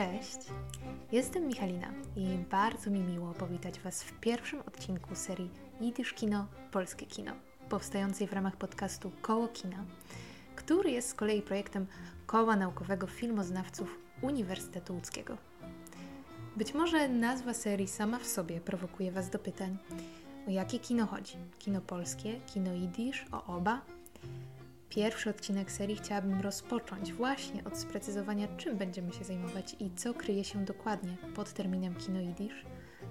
Cześć, jestem Michalina i bardzo mi miło powitać Was w pierwszym odcinku serii Jidysz Kino, Polskie Kino, powstającej w ramach podcastu Koło Kina, który jest z kolei projektem Koła Naukowego Filmoznawców Uniwersytetu Łódzkiego. Być może nazwa serii sama w sobie prowokuje Was do pytań, o jakie kino chodzi? Kino polskie, kino jidysz, o oba? Pierwszy odcinek serii chciałabym rozpocząć właśnie od sprecyzowania, czym będziemy się zajmować i co kryje się dokładnie pod terminem kino jidysz,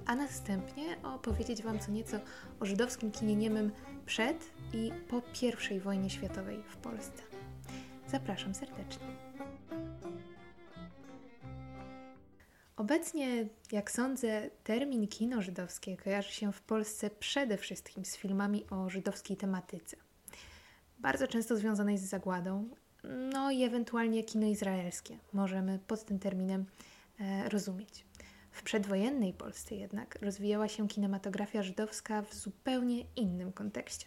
a następnie opowiedzieć Wam co nieco o żydowskim kinie niemym przed i po I wojnie światowej w Polsce. Zapraszam serdecznie. Obecnie, jak sądzę, termin kino żydowskie kojarzy się w Polsce przede wszystkim z filmami o żydowskiej tematyce. Bardzo często związanej z zagładą, no i ewentualnie kino izraelskie możemy pod tym terminem e, rozumieć. W przedwojennej Polsce jednak rozwijała się kinematografia żydowska w zupełnie innym kontekście.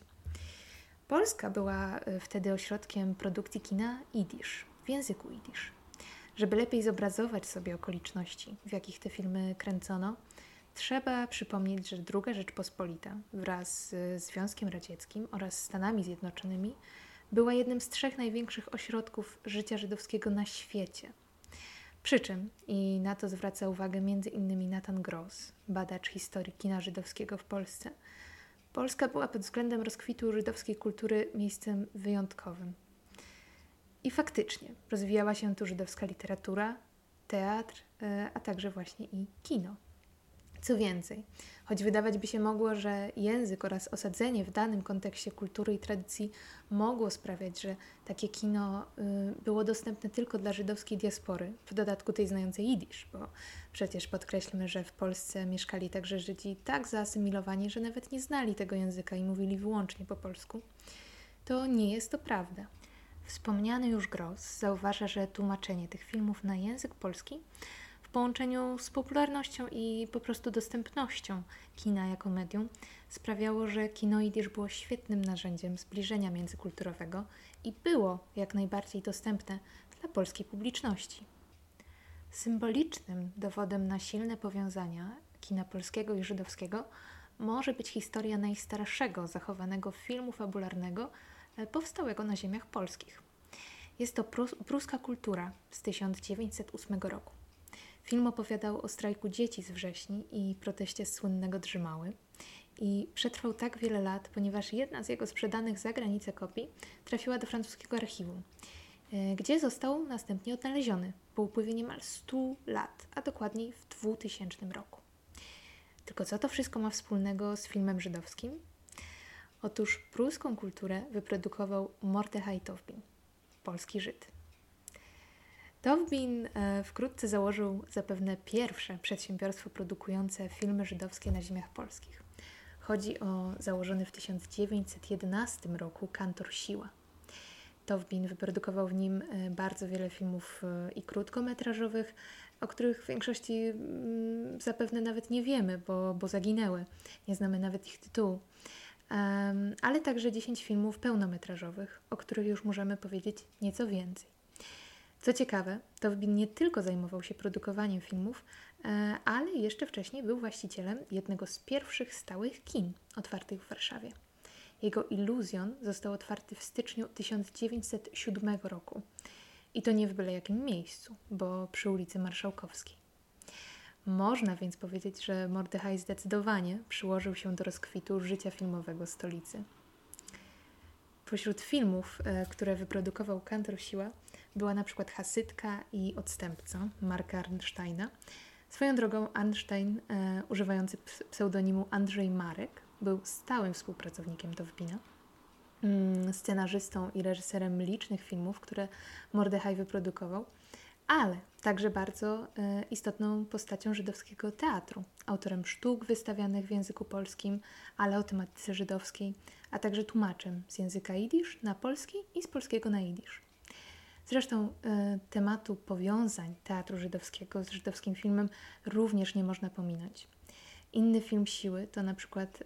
Polska była e, wtedy ośrodkiem produkcji kina idisz, w języku idisz. Żeby lepiej zobrazować sobie okoliczności, w jakich te filmy kręcono, trzeba przypomnieć, że II Rzeczpospolita wraz z Związkiem Radzieckim oraz Stanami Zjednoczonymi była jednym z trzech największych ośrodków życia żydowskiego na świecie. Przy czym, i na to zwraca uwagę m.in. Nathan Gross, badacz historii kina żydowskiego w Polsce, Polska była pod względem rozkwitu żydowskiej kultury miejscem wyjątkowym. I faktycznie rozwijała się tu żydowska literatura, teatr, e, a także właśnie i kino. Co więcej, choć wydawać by się mogło, że język oraz osadzenie w danym kontekście kultury i tradycji mogło sprawiać, że takie kino y, było dostępne tylko dla żydowskiej diaspory, w dodatku tej znającej jidysz, bo przecież podkreślmy, że w Polsce mieszkali także Żydzi tak zaasymilowani, że nawet nie znali tego języka i mówili wyłącznie po polsku, to nie jest to prawda. Wspomniany już Gross zauważa, że tłumaczenie tych filmów na język polski połączeniu z popularnością i po prostu dostępnością kina jako medium sprawiało, że kino jidysz było świetnym narzędziem zbliżenia międzykulturowego i było jak najbardziej dostępne dla polskiej publiczności. Symbolicznym dowodem na silne powiązania kina polskiego i żydowskiego może być historia najstarszego zachowanego filmu fabularnego E, powstałego na ziemiach polskich. Jest to pruska kultura z 1908 roku. Film opowiadał o strajku dzieci z wrześni i proteście słynnego Drzymały i przetrwał tak wiele lat, ponieważ jedna z jego sprzedanych za granicę kopii trafiła do francuskiego archiwum, e, gdzie został następnie odnaleziony po upływie niemal 100 lat, a dokładniej w 2000 roku. Tylko co to wszystko ma wspólnego z filmem żydowskim? Otóż pruską kulturę wyprodukował Mordechai Towbin, polski Żyd. Towbin e, wkrótce założył zapewne pierwsze przedsiębiorstwo produkujące filmy żydowskie na ziemiach polskich. Chodzi o założony w 1911 roku kantor Siła. Towbin wyprodukował w nim e, bardzo wiele filmów e, i krótkometrażowych, o których w większości mm, zapewne nawet nie wiemy, bo, bo zaginęły. Nie znamy nawet ich tytułu ale także 10 filmów pełnometrażowych, o których już możemy powiedzieć nieco więcej. Co ciekawe, Towbin nie tylko zajmował się produkowaniem filmów, e, ale jeszcze wcześniej był właścicielem jednego z pierwszych stałych kin otwartych w Warszawie. Jego Iluzjon został otwarty w styczniu 1907 roku. I to nie w byle jakim miejscu, bo przy ulicy Marszałkowskiej. Można więc powiedzieć, że Mordechai zdecydowanie przyłożył się do rozkwitu życia filmowego stolicy. Pośród filmów, e, które wyprodukował Kantor Siła, była na przykład Hasytka i Odstępca Marka Arnsteina. Swoją drogą Arnstein, e, używający pseudonimu Andrzej Marek, był stałym współpracownikiem Dowbina, mm, scenarzystą i reżyserem licznych filmów, które Mordechai wyprodukował – ale także bardzo e, istotną postacią żydowskiego teatru, autorem sztuk wystawianych w języku polskim, ale o tematyce żydowskiej, a także tłumaczem z języka jidysz na polski i z polskiego na jidysz. Zresztą e, tematu powiązań teatru żydowskiego z żydowskim filmem również nie można pominąć. Inny film siły to na przykład e,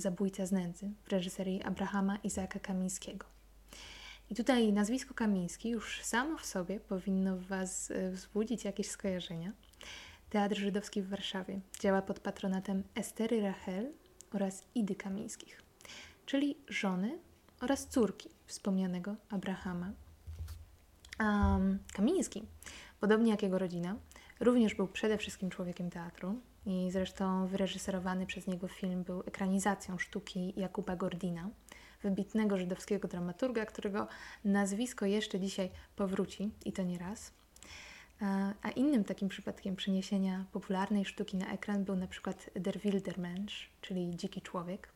Zabójca z nędzy w reżyserii Abrahama Izaaka Kamińskiego. I tutaj nazwisko Kamiński już samo w sobie powinno w Was e, wzbudzić jakieś skojarzenia. Teatr Żydowski w Warszawie działa pod patronatem Estery Rachel oraz Idy Kamińskich, czyli żony oraz córki wspomnianego Abrahama. Um, Kamiński, podobnie jak jego rodzina, również był przede wszystkim człowiekiem teatru i zresztą wyreżyserowany przez niego film był ekranizacją sztuki Jakuba Gordina, wybitnego żydowskiego dramaturga, którego nazwisko jeszcze dzisiaj powróci i to nie raz. A innym takim przypadkiem przeniesienia popularnej sztuki na ekran był na przykład Der Wildermensch, czyli Dziki Człowiek.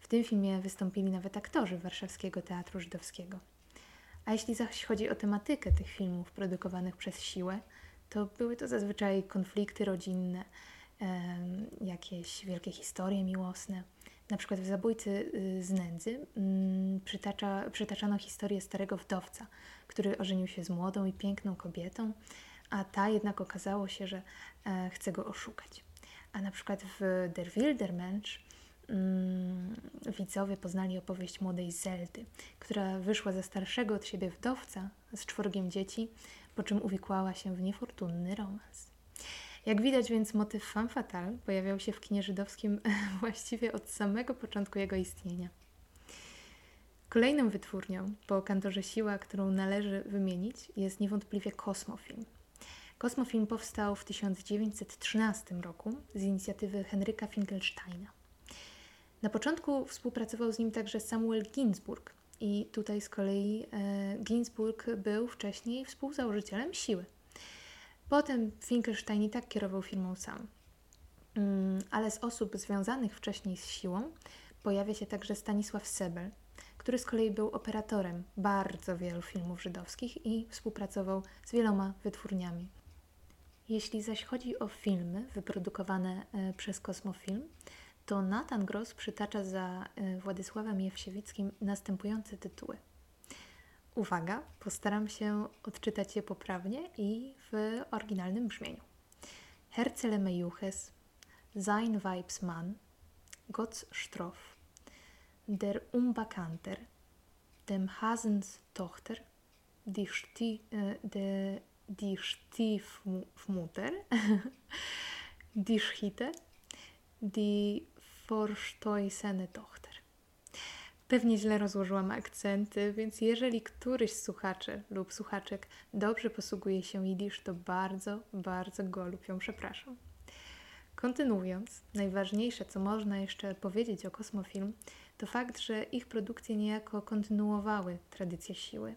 W tym filmie wystąpili nawet aktorzy Warszawskiego Teatru Żydowskiego. A jeśli zaś chodzi o tematykę tych filmów produkowanych przez siłę, to były to zazwyczaj konflikty rodzinne, jakieś wielkie historie miłosne. Na przykład w Zabójcy y, z nędzy mm, przytacza, przytaczano historię starego wdowca, który ożenił się z młodą i piękną kobietą, a ta jednak okazało się, że e, chce go oszukać. A na przykład w Der Wildermensch mm, widzowie poznali opowieść młodej Zeldy, która wyszła za starszego od siebie wdowca z czworgiem dzieci, po czym uwikłała się w niefortunny romans. Jak widać więc motyw femme fatale pojawiał się w kinie żydowskim właściwie od samego początku jego istnienia. Kolejną wytwórnią po kantorze Siła, którą należy wymienić, jest niewątpliwie Kosmofilm. Kosmofilm powstał w 1913 roku z inicjatywy Henryka Finkelsteina. Na początku współpracował z nim także Samuel Ginsburg i tutaj z kolei e, Ginsburg był wcześniej współzałożycielem Siły. Potem Finkelstein i tak kierował firmą sam. Mm, ale z osób związanych wcześniej z siłą pojawia się także Stanisław Sebel, który z kolei był operatorem bardzo wielu filmów żydowskich i współpracował z wieloma wytwórniami. Jeśli zaś chodzi o filmy wyprodukowane e, przez Kosmofilm, to Nathan Gross przytacza za e, Władysławem Jewsiewickim następujące tytuły – Uwaga, postaram się odczytać je poprawnie i w oryginalnym brzmieniu. Herzele Mejuches, Sein Weibsmann, Gotts Stroff, Der Unbekannter, Dem Hasens Tochter, Die, Stie, äh, de, die Stiefmutter, Die Schiete, Die Verstoßene Tochter. Pewnie źle rozłożyłam akcenty, więc jeżeli któryś z słuchaczy lub słuchaczek dobrze posługuje się jidysz, to bardzo, bardzo go lub ją przepraszam. Kontynuując, najważniejsze, co można jeszcze powiedzieć o Kosmofilm, to fakt, że ich produkcje niejako kontynuowały tradycję siły.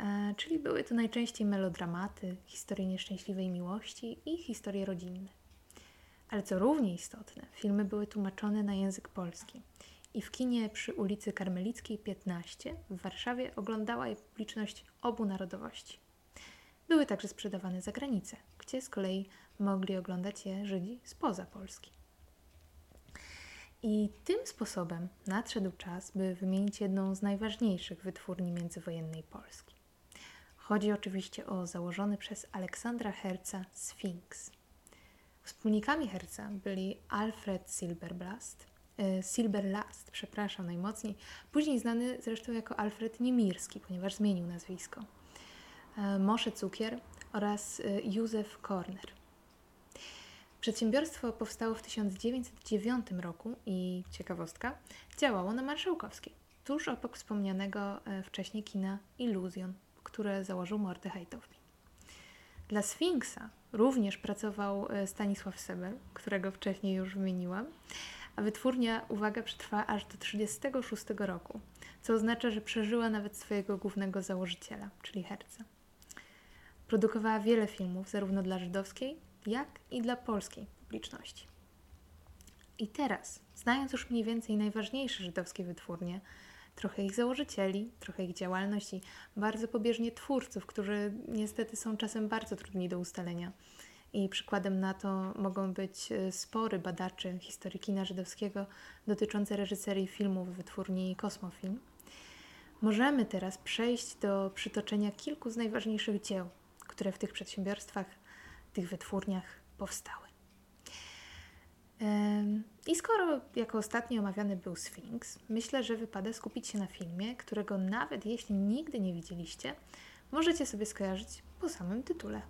E, czyli były to najczęściej melodramaty, historie nieszczęśliwej miłości i historie rodzinne. Ale co równie istotne, filmy były tłumaczone na język polski i w kinie przy ulicy Karmelickiej 15 w Warszawie oglądała je publiczność obu narodowości. Były także sprzedawane za granicę, gdzie z kolei mogli oglądać je Żydzi spoza Polski. I tym sposobem nadszedł czas, by wymienić jedną z najważniejszych wytwórni międzywojennej Polski. Chodzi oczywiście o założony przez Aleksandra Herca Sphinx. Wspólnikami Herca byli Alfred Silberblast, E, Silberlast, przepraszam najmocniej, później znany zresztą jako Alfred Niemirski, ponieważ zmienił nazwisko. E, Mosze Cukier oraz e, Józef Korner. Przedsiębiorstwo powstało w 1909 roku i ciekawostka, działało na Marszałkowskiej, tuż obok wspomnianego wcześniej kina Iluzjon, które założył Mordechaj Taufmin. Dla Sfinksa również pracował Stanisław Sebel, którego wcześniej już wymieniłam, a wytwórnia, uwaga, przetrwała aż do 1936 roku, co oznacza, że przeżyła nawet swojego głównego założyciela, czyli Herca. Produkowała wiele filmów, zarówno dla żydowskiej, jak i dla polskiej publiczności. I teraz, znając już mniej więcej najważniejsze żydowskie wytwórnie, trochę ich założycieli, trochę ich działalność i bardzo pobieżnie twórców, którzy niestety są czasem bardzo trudni do ustalenia, i przykładem na to mogą być e, spory badaczy historii kina żydowskiego dotyczące reżyserii filmów wytwórni Kosmofilm. Możemy teraz przejść do przytoczenia kilku z najważniejszych dzieł, które w tych przedsiębiorstwach, tych wytwórniach powstały. I skoro jako ostatni omawiany był Sphinx, myślę, że wypada skupić się na filmie, którego nawet jeśli nigdy nie widzieliście, możecie sobie skojarzyć po samym tytule.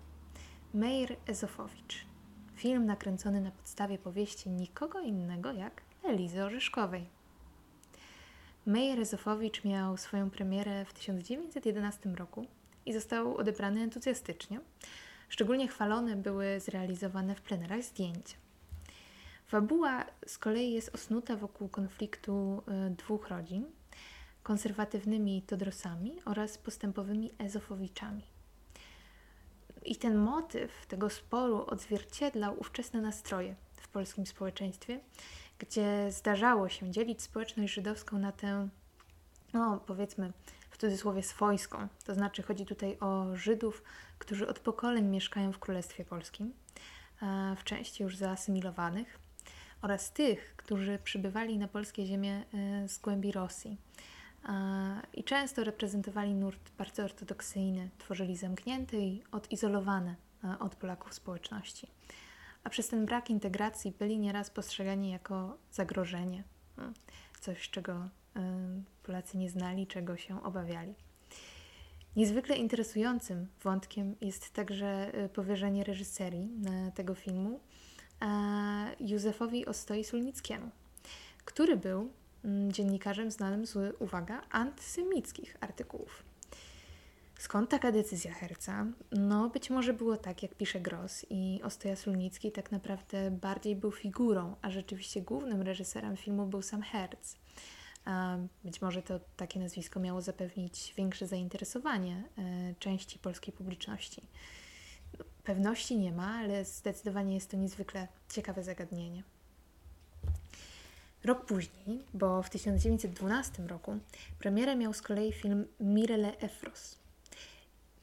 Meir Ezofowicz. Film nakręcony na podstawie powieści nikogo innego jak Elizy Orzeszkowej. Meir Ezofowicz miał swoją premierę w 1911 roku i został odebrany entuzjastycznie. Szczególnie chwalone były zrealizowane w plenerach zdjęcia. Fabuła z kolei jest osnuta wokół konfliktu e, dwóch rodzin konserwatywnymi Todrosami oraz postępowymi Ezofowiczami. I ten motyw tego sporu odzwierciedlał ówczesne nastroje w polskim społeczeństwie, gdzie zdarzało się dzielić społeczność żydowską na tę, no powiedzmy w cudzysłowie swojską. To znaczy chodzi tutaj o Żydów, którzy od pokoleń mieszkają w Królestwie Polskim, w części już zaasymilowanych, oraz tych, którzy przybywali na polskie ziemie e, z głębi Rosji i często reprezentowali nurt bardzo ortodoksyjny, tworzyli zamknięte i odizolowane e, od Polaków społeczności. A przez ten brak integracji byli nieraz postrzegani jako zagrożenie, hmm, coś czego e, Polacy nie znali, czego się obawiali. Niezwykle interesującym wątkiem jest także powierzenie reżyserii tego filmu Józefowi Ostoi Sulnickiemu, który był mm, dziennikarzem znanym z, uwaga, antysemickich artykułów. Skąd taka decyzja Herca? No, być może było tak, jak pisze Gross i Ostoja Sulnicki tak naprawdę bardziej był figurą, a rzeczywiście głównym reżyserem filmu był sam Herz. Być może to takie nazwisko miało zapewnić większe zainteresowanie e, części polskiej publiczności. Pewności nie ma, ale zdecydowanie jest to niezwykle ciekawe zagadnienie. Rok później, bo w 1912 roku, premierę miał z kolei film Mirele Efros.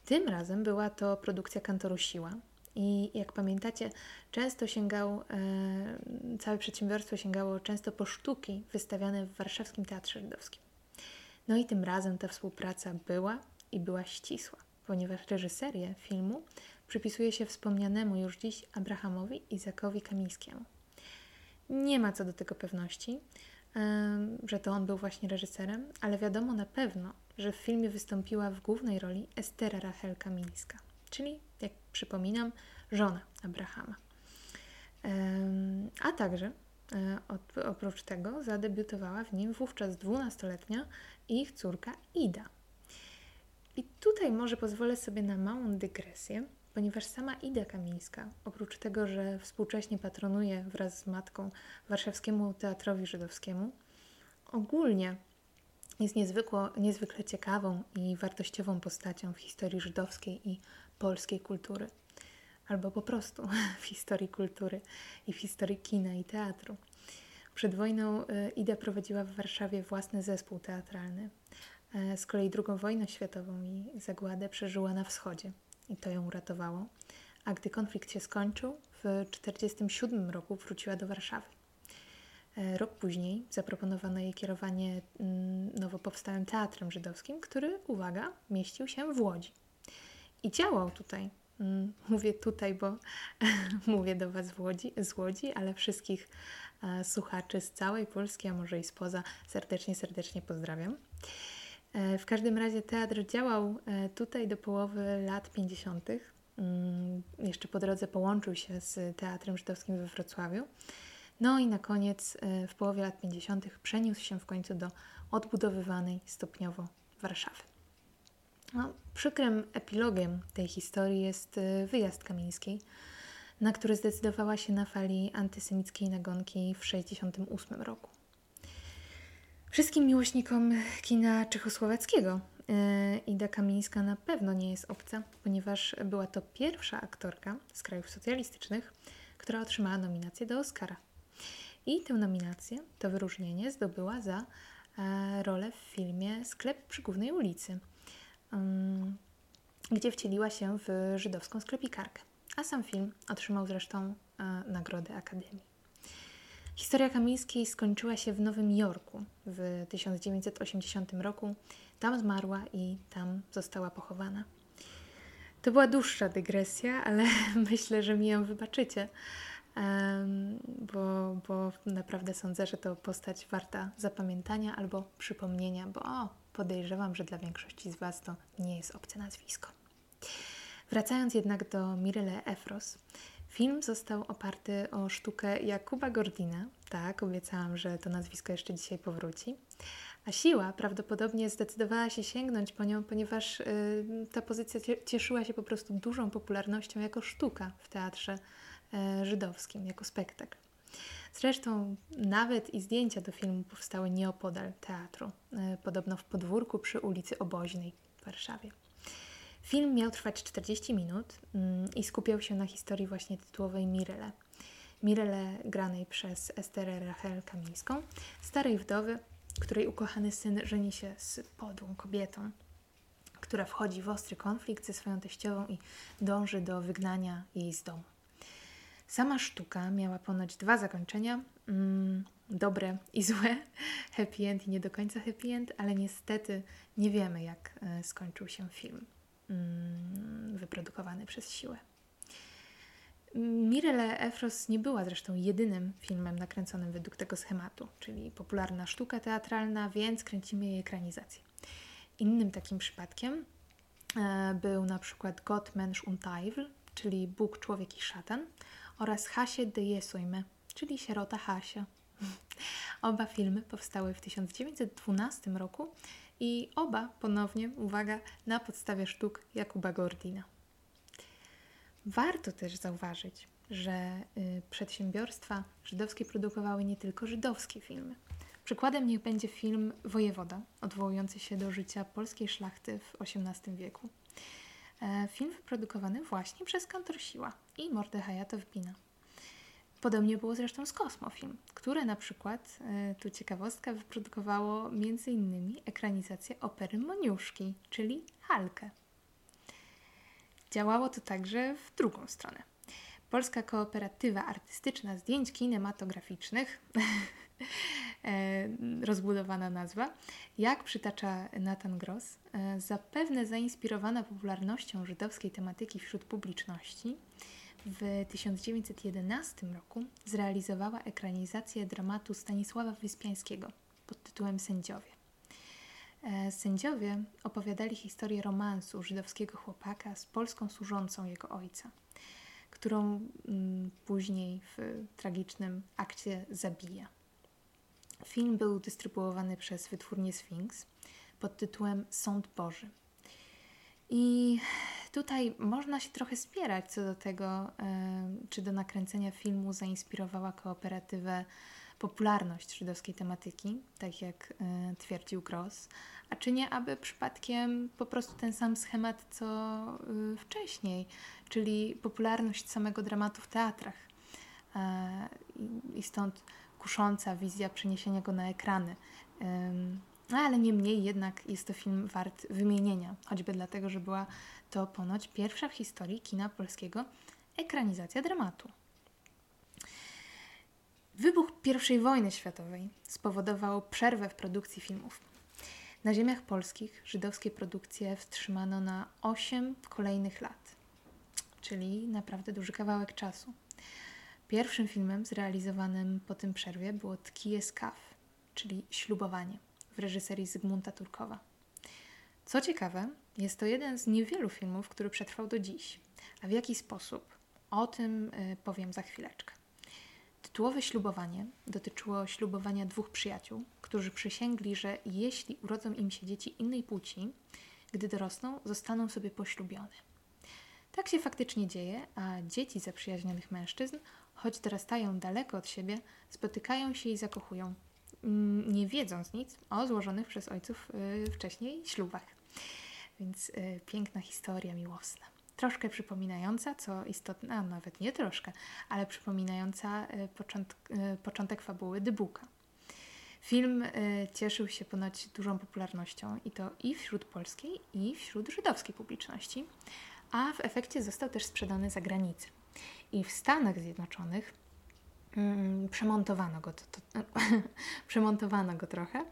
Tym razem była to produkcja kantoru Siła i jak pamiętacie, często sięgał, e, całe przedsiębiorstwo sięgało często po sztuki wystawiane w warszawskim Teatrze Żydowskim. No i tym razem ta współpraca była i była ścisła, ponieważ reżyserię filmu przypisuje się wspomnianemu już dziś Abrahamowi Izakowi Kamińskiemu. Nie ma co do tego pewności, że to on był właśnie reżyserem, ale wiadomo na pewno, że w filmie wystąpiła w głównej roli Estera Rachel Kamińska, czyli, jak przypominam, żona Abrahama. A także e, oprócz tego zadebiutowała w nim wówczas dwunastoletnia ich córka Ida. I tutaj może pozwolę sobie na małą dygresję, ponieważ sama Ida Kamińska, oprócz tego, że współcześnie patronuje wraz z matką Warszawskiemu Teatrowi Żydowskiemu, ogólnie jest niezwykło, niezwykle ciekawą i wartościową postacią w historii żydowskiej i polskiej kultury, albo po prostu w historii kultury i w historii kina i teatru. Przed wojną e, Ida prowadziła w Warszawie własny zespół teatralny. E, z kolei II wojnę światową i zagładę przeżyła na wschodzie i to ją uratowało. A gdy konflikt się skończył, w 1947 roku wróciła do Warszawy. E, rok później zaproponowano jej kierowanie mm, nowo powstałym teatrem żydowskim, który, uwaga, mieścił się w Łodzi. I działał tutaj. Mm, mówię tutaj, bo mówię do Was w Łodzi, z Łodzi, ale wszystkich e, słuchaczy z całej Polski, a może i spoza, serdecznie, serdecznie pozdrawiam. E, w każdym razie teatr działał e, tutaj do połowy lat 50. Mm, jeszcze po drodze połączył się z Teatrem Żydowskim we Wrocławiu. No i na koniec, e, w połowie lat 50., przeniósł się w końcu do odbudowywanej stopniowo Warszawy. No, przykrym epilogiem tej historii jest wyjazd Kamińskiej, na który zdecydowała się na fali antysemickiej nagonki w 1968 roku. Wszystkim miłośnikom kina czechosłowackiego e, Ida Kamińska na pewno nie jest obca, ponieważ była to pierwsza aktorka z krajów socjalistycznych, która otrzymała nominację do Oscara. I tę nominację, to wyróżnienie zdobyła za e, rolę w filmie Sklep przy głównej ulicy, gdzie wcieliła się w żydowską sklepikarkę. A sam film otrzymał zresztą e, nagrodę Akademii. Historia Kamińskiej skończyła się w Nowym Jorku w 1980 roku. Tam zmarła i tam została pochowana. To była dłuższa dygresja, ale myślę, że mi ją wybaczycie. bo, bo naprawdę sądzę, że to postać warta zapamiętania albo przypomnienia, bo o, podejrzewam, że dla większości z Was to nie jest obce nazwisko. Wracając jednak do Mirele Efros, film został oparty o sztukę Jakuba Gordina. Tak, obiecałam, że to nazwisko jeszcze dzisiaj powróci. A siła prawdopodobnie zdecydowała się sięgnąć po nią, ponieważ y, ta pozycja cieszyła się po prostu dużą popularnością jako sztuka w teatrze y, żydowskim, jako spektakl. Zresztą nawet i zdjęcia do filmu powstały nieopodal teatru, y, podobno w podwórku przy ulicy Oboźnej w Warszawie. Film miał trwać 40 minut mm, i skupiał się na historii właśnie tytułowej Mirele. Mirele granej przez Esterę Rachel Kamińską, starej wdowy, której ukochany syn żeni się z podłą kobietą, która wchodzi w ostry konflikt ze swoją teściową i dąży do wygnania jej z domu. Sama sztuka miała ponoć dwa zakończenia, mm, dobre i złe, happy end i nie do końca happy end, ale niestety nie wiemy, jak e, skończył się film wyprodukowany przez siłę. Mirele Efros nie była zresztą jedynym filmem nakręconym według tego schematu, czyli popularna sztuka teatralna, więc kręcimy jej ekranizację. Innym takim przypadkiem e, był na przykład Gott, Mensch und Teufel, czyli Bóg, Człowiek i Szatan oraz Hasie de Jesuime, czyli Sierota Hasia. Oba filmy powstały w 1912 roku i oba ponownie, uwaga, na podstawie sztuk Jakuba Gordina. Warto też zauważyć, że y, przedsiębiorstwa żydowskie produkowały nie tylko żydowskie filmy. Przykładem niech będzie film Wojewoda, odwołujący się do życia polskiej szlachty w XVIII wieku. E, film wyprodukowany właśnie przez Kantor Siła i Mordechaja Towbina. Podobnie było zresztą z Kosmofilm, które na przykład, e, tu ciekawostka, wyprodukowało m.in. ekranizację opery Moniuszki, czyli Halkę. Działało to także w drugą stronę. Polska Kooperatywa Artystyczna Zdjęć Kinematograficznych, e, rozbudowana nazwa, jak przytacza Nathan Gross, e, zapewne zainspirowana popularnością żydowskiej tematyki wśród publiczności, w 1911 roku zrealizowała ekranizację dramatu Stanisława Wyspiańskiego pod tytułem Sędziowie. E, sędziowie opowiadali historię romansu żydowskiego chłopaka z polską służącą jego ojca, którą mm, później w tragicznym akcie zabija. Film był dystrybuowany przez wytwórnię Sphinx pod tytułem Sąd Boży. I tutaj można się trochę spierać co do tego, e, czy do nakręcenia filmu zainspirowała kooperatywę popularność żydowskiej tematyki, tak jak y, twierdził Gross, a czy nie, aby przypadkiem po prostu ten sam schemat co y, wcześniej, czyli popularność samego dramatu w teatrach. Y, I stąd kusząca wizja przeniesienia go na ekrany. No, ale niemniej jednak jest to film wart wymienienia, choćby dlatego, że była to ponoć pierwsza w historii kina polskiego ekranizacja dramatu. Wybuch I wojny światowej spowodował przerwę w produkcji filmów. Na ziemiach polskich żydowskie produkcje wstrzymano na 8 kolejnych lat, czyli naprawdę duży kawałek czasu. Pierwszym filmem zrealizowanym po tym przerwie było Tkije Skaw, czyli Ślubowanie w reżyserii Zygmunta Turkowa. Co ciekawe, jest to jeden z niewielu filmów, który przetrwał do dziś. A w jaki sposób? O tym y, powiem za chwileczkę. Tytułowe ślubowanie dotyczyło ślubowania dwóch przyjaciół, którzy przysięgli, że jeśli urodzą im się dzieci innej płci, gdy dorosną, zostaną sobie poślubione. Tak się faktycznie dzieje, a dzieci zaprzyjaźnionych mężczyzn, choć dorastają daleko od siebie, spotykają się i zakochują, nie wiedząc nic o złożonych przez ojców y, wcześniej ślubach. Więc y, piękna historia miłosna troszkę przypominająca, co istotne, a nawet nie troszkę, ale przypominająca e, początek, początek fabuły Dybuka. Film cieszył się ponoć dużą popularnością i to i wśród polskiej, i wśród żydowskiej publiczności, a w efekcie został też sprzedany za granicę. I w Stanach Zjednoczonych mm, przemontowano go, to, to, przemontowano go trochę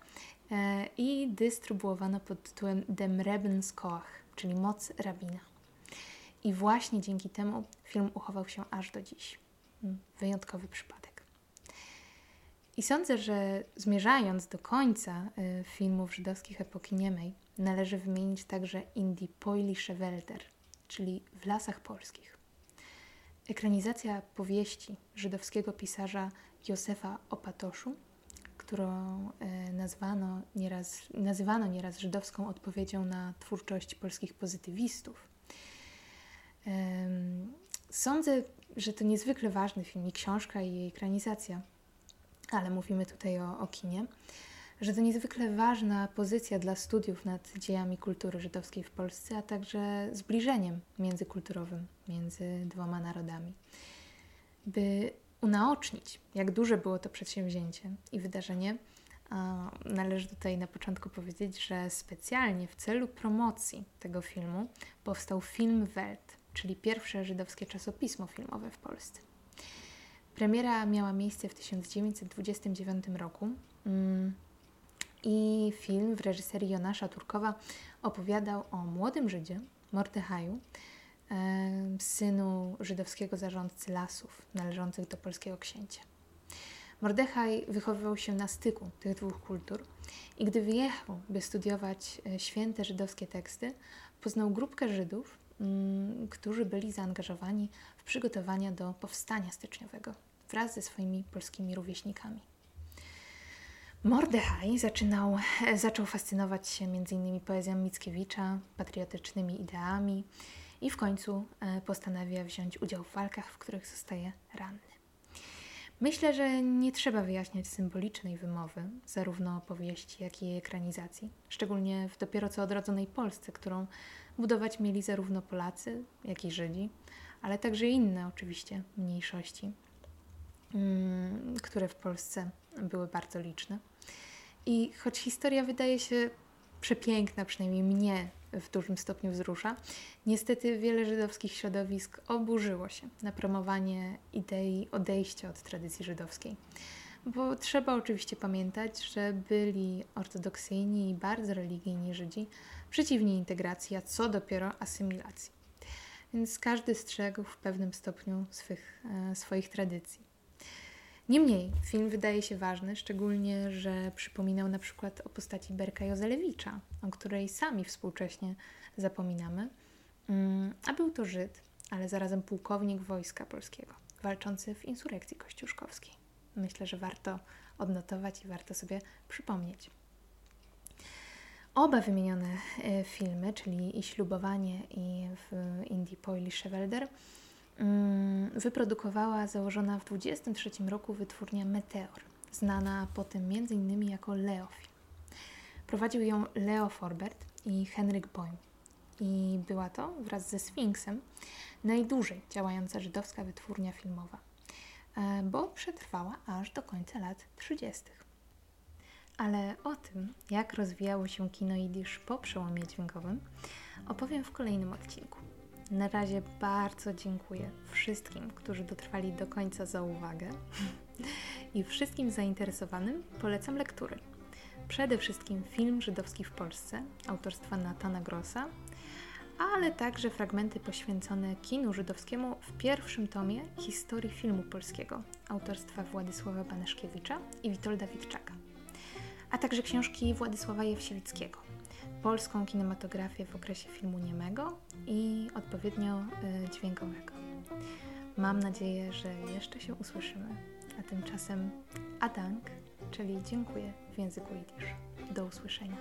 e, i dystrybuowano pod tytułem Dem Rebenskoach, czyli Moc Rabina. I właśnie dzięki temu film uchował się aż do dziś. mm, wyjątkowy przypadek. I sądzę, że zmierzając do końca y, filmów żydowskich epoki niemej, należy wymienić także Indie Poilische Wälder, czyli W lasach polskich. Ekranizacja powieści żydowskiego pisarza Józefa Opatoszu, którą y, nazwano nieraz, nazywano nieraz żydowską odpowiedzią na twórczość polskich pozytywistów. Sądzę, że to niezwykle ważny film i książka i jej ekranizacja – ale mówimy tutaj o, o kinie, że to niezwykle ważna pozycja dla studiów nad dziejami kultury żydowskiej w Polsce, a także zbliżeniem międzykulturowym między dwoma narodami. By unaocznić, jak duże było to przedsięwzięcie i wydarzenie, należy tutaj na początku powiedzieć, że specjalnie w celu promocji tego filmu powstał film Welt, czyli pierwsze żydowskie czasopismo filmowe w Polsce. Premiera miała miejsce w 1929 roku mm, i film w reżyserii Jonasza Turkowa opowiadał o młodym Żydzie, Mordechaju, synu żydowskiego zarządcy lasów należących do polskiego księcia. Mordechaj wychowywał się na styku tych dwóch kultur i gdy wyjechał, by studiować e, święte żydowskie teksty, poznał grupkę Żydów, mm, którzy byli zaangażowani w przygotowania do powstania styczniowego wraz ze swoimi polskimi rówieśnikami. Mordechaj zaczynał, zaczął fascynować się m.in. poezją Mickiewicza, patriotycznymi ideami i w końcu e, postanawia wziąć udział w walkach, w których zostaje ranny. Myślę, że nie trzeba wyjaśniać symbolicznej wymowy zarówno opowieści, jak i jej ekranizacji, szczególnie w dopiero co odrodzonej Polsce, którą budować mieli zarówno Polacy, jak i Żydzi, ale także inne oczywiście mniejszości, które w Polsce były bardzo liczne. I choć historia wydaje się przepiękna, przynajmniej mnie w dużym stopniu wzrusza, niestety wiele żydowskich środowisk oburzyło się na promowanie idei odejścia od tradycji żydowskiej. Bo trzeba oczywiście pamiętać, że byli ortodoksyjni i bardzo religijni Żydzi przeciwni integracji, a co dopiero asymilacji. Więc każdy strzegł w pewnym stopniu swych, e, swoich tradycji. Niemniej film wydaje się ważny, szczególnie, że przypominał na przykład o postaci Berka Jozelewicza, o której sami współcześnie zapominamy. Mm, a był to Żyd, ale zarazem pułkownik wojska polskiego, walczący w insurekcji kościuszkowskiej. Myślę, że warto odnotować i warto sobie przypomnieć. Oba wymienione e, filmy, czyli i Ślubowanie i w Indii Poili Szewelder, wyprodukowała założona w 23 roku wytwórnia Meteor, znana potem m.in. jako Leofilm. Prowadził ją Leo Forbert i Henryk Boym. I była to, wraz ze Sfinksem, najdłużej działająca żydowska wytwórnia filmowa, e, bo przetrwała aż do końca lat 30. Ale o tym, jak rozwijało się kino jidysz po przełomie dźwiękowym, opowiem w kolejnym odcinku. Na razie bardzo dziękuję wszystkim, którzy dotrwali do końca za uwagę i wszystkim zainteresowanym polecam lektury. Przede wszystkim film żydowski w Polsce autorstwa Natana Grossa, ale także fragmenty poświęcone kinu żydowskiemu w pierwszym tomie historii filmu polskiego autorstwa Władysława Banaszkiewicza i Witolda Witczaka, a także książki Władysława Jewsiewickiego polską kinematografię w okresie filmu niemego i odpowiednio y, dźwiękowego. Mam nadzieję, że jeszcze się usłyszymy, a tymczasem Adank, czyli dziękuję w języku jidysz. Do usłyszenia.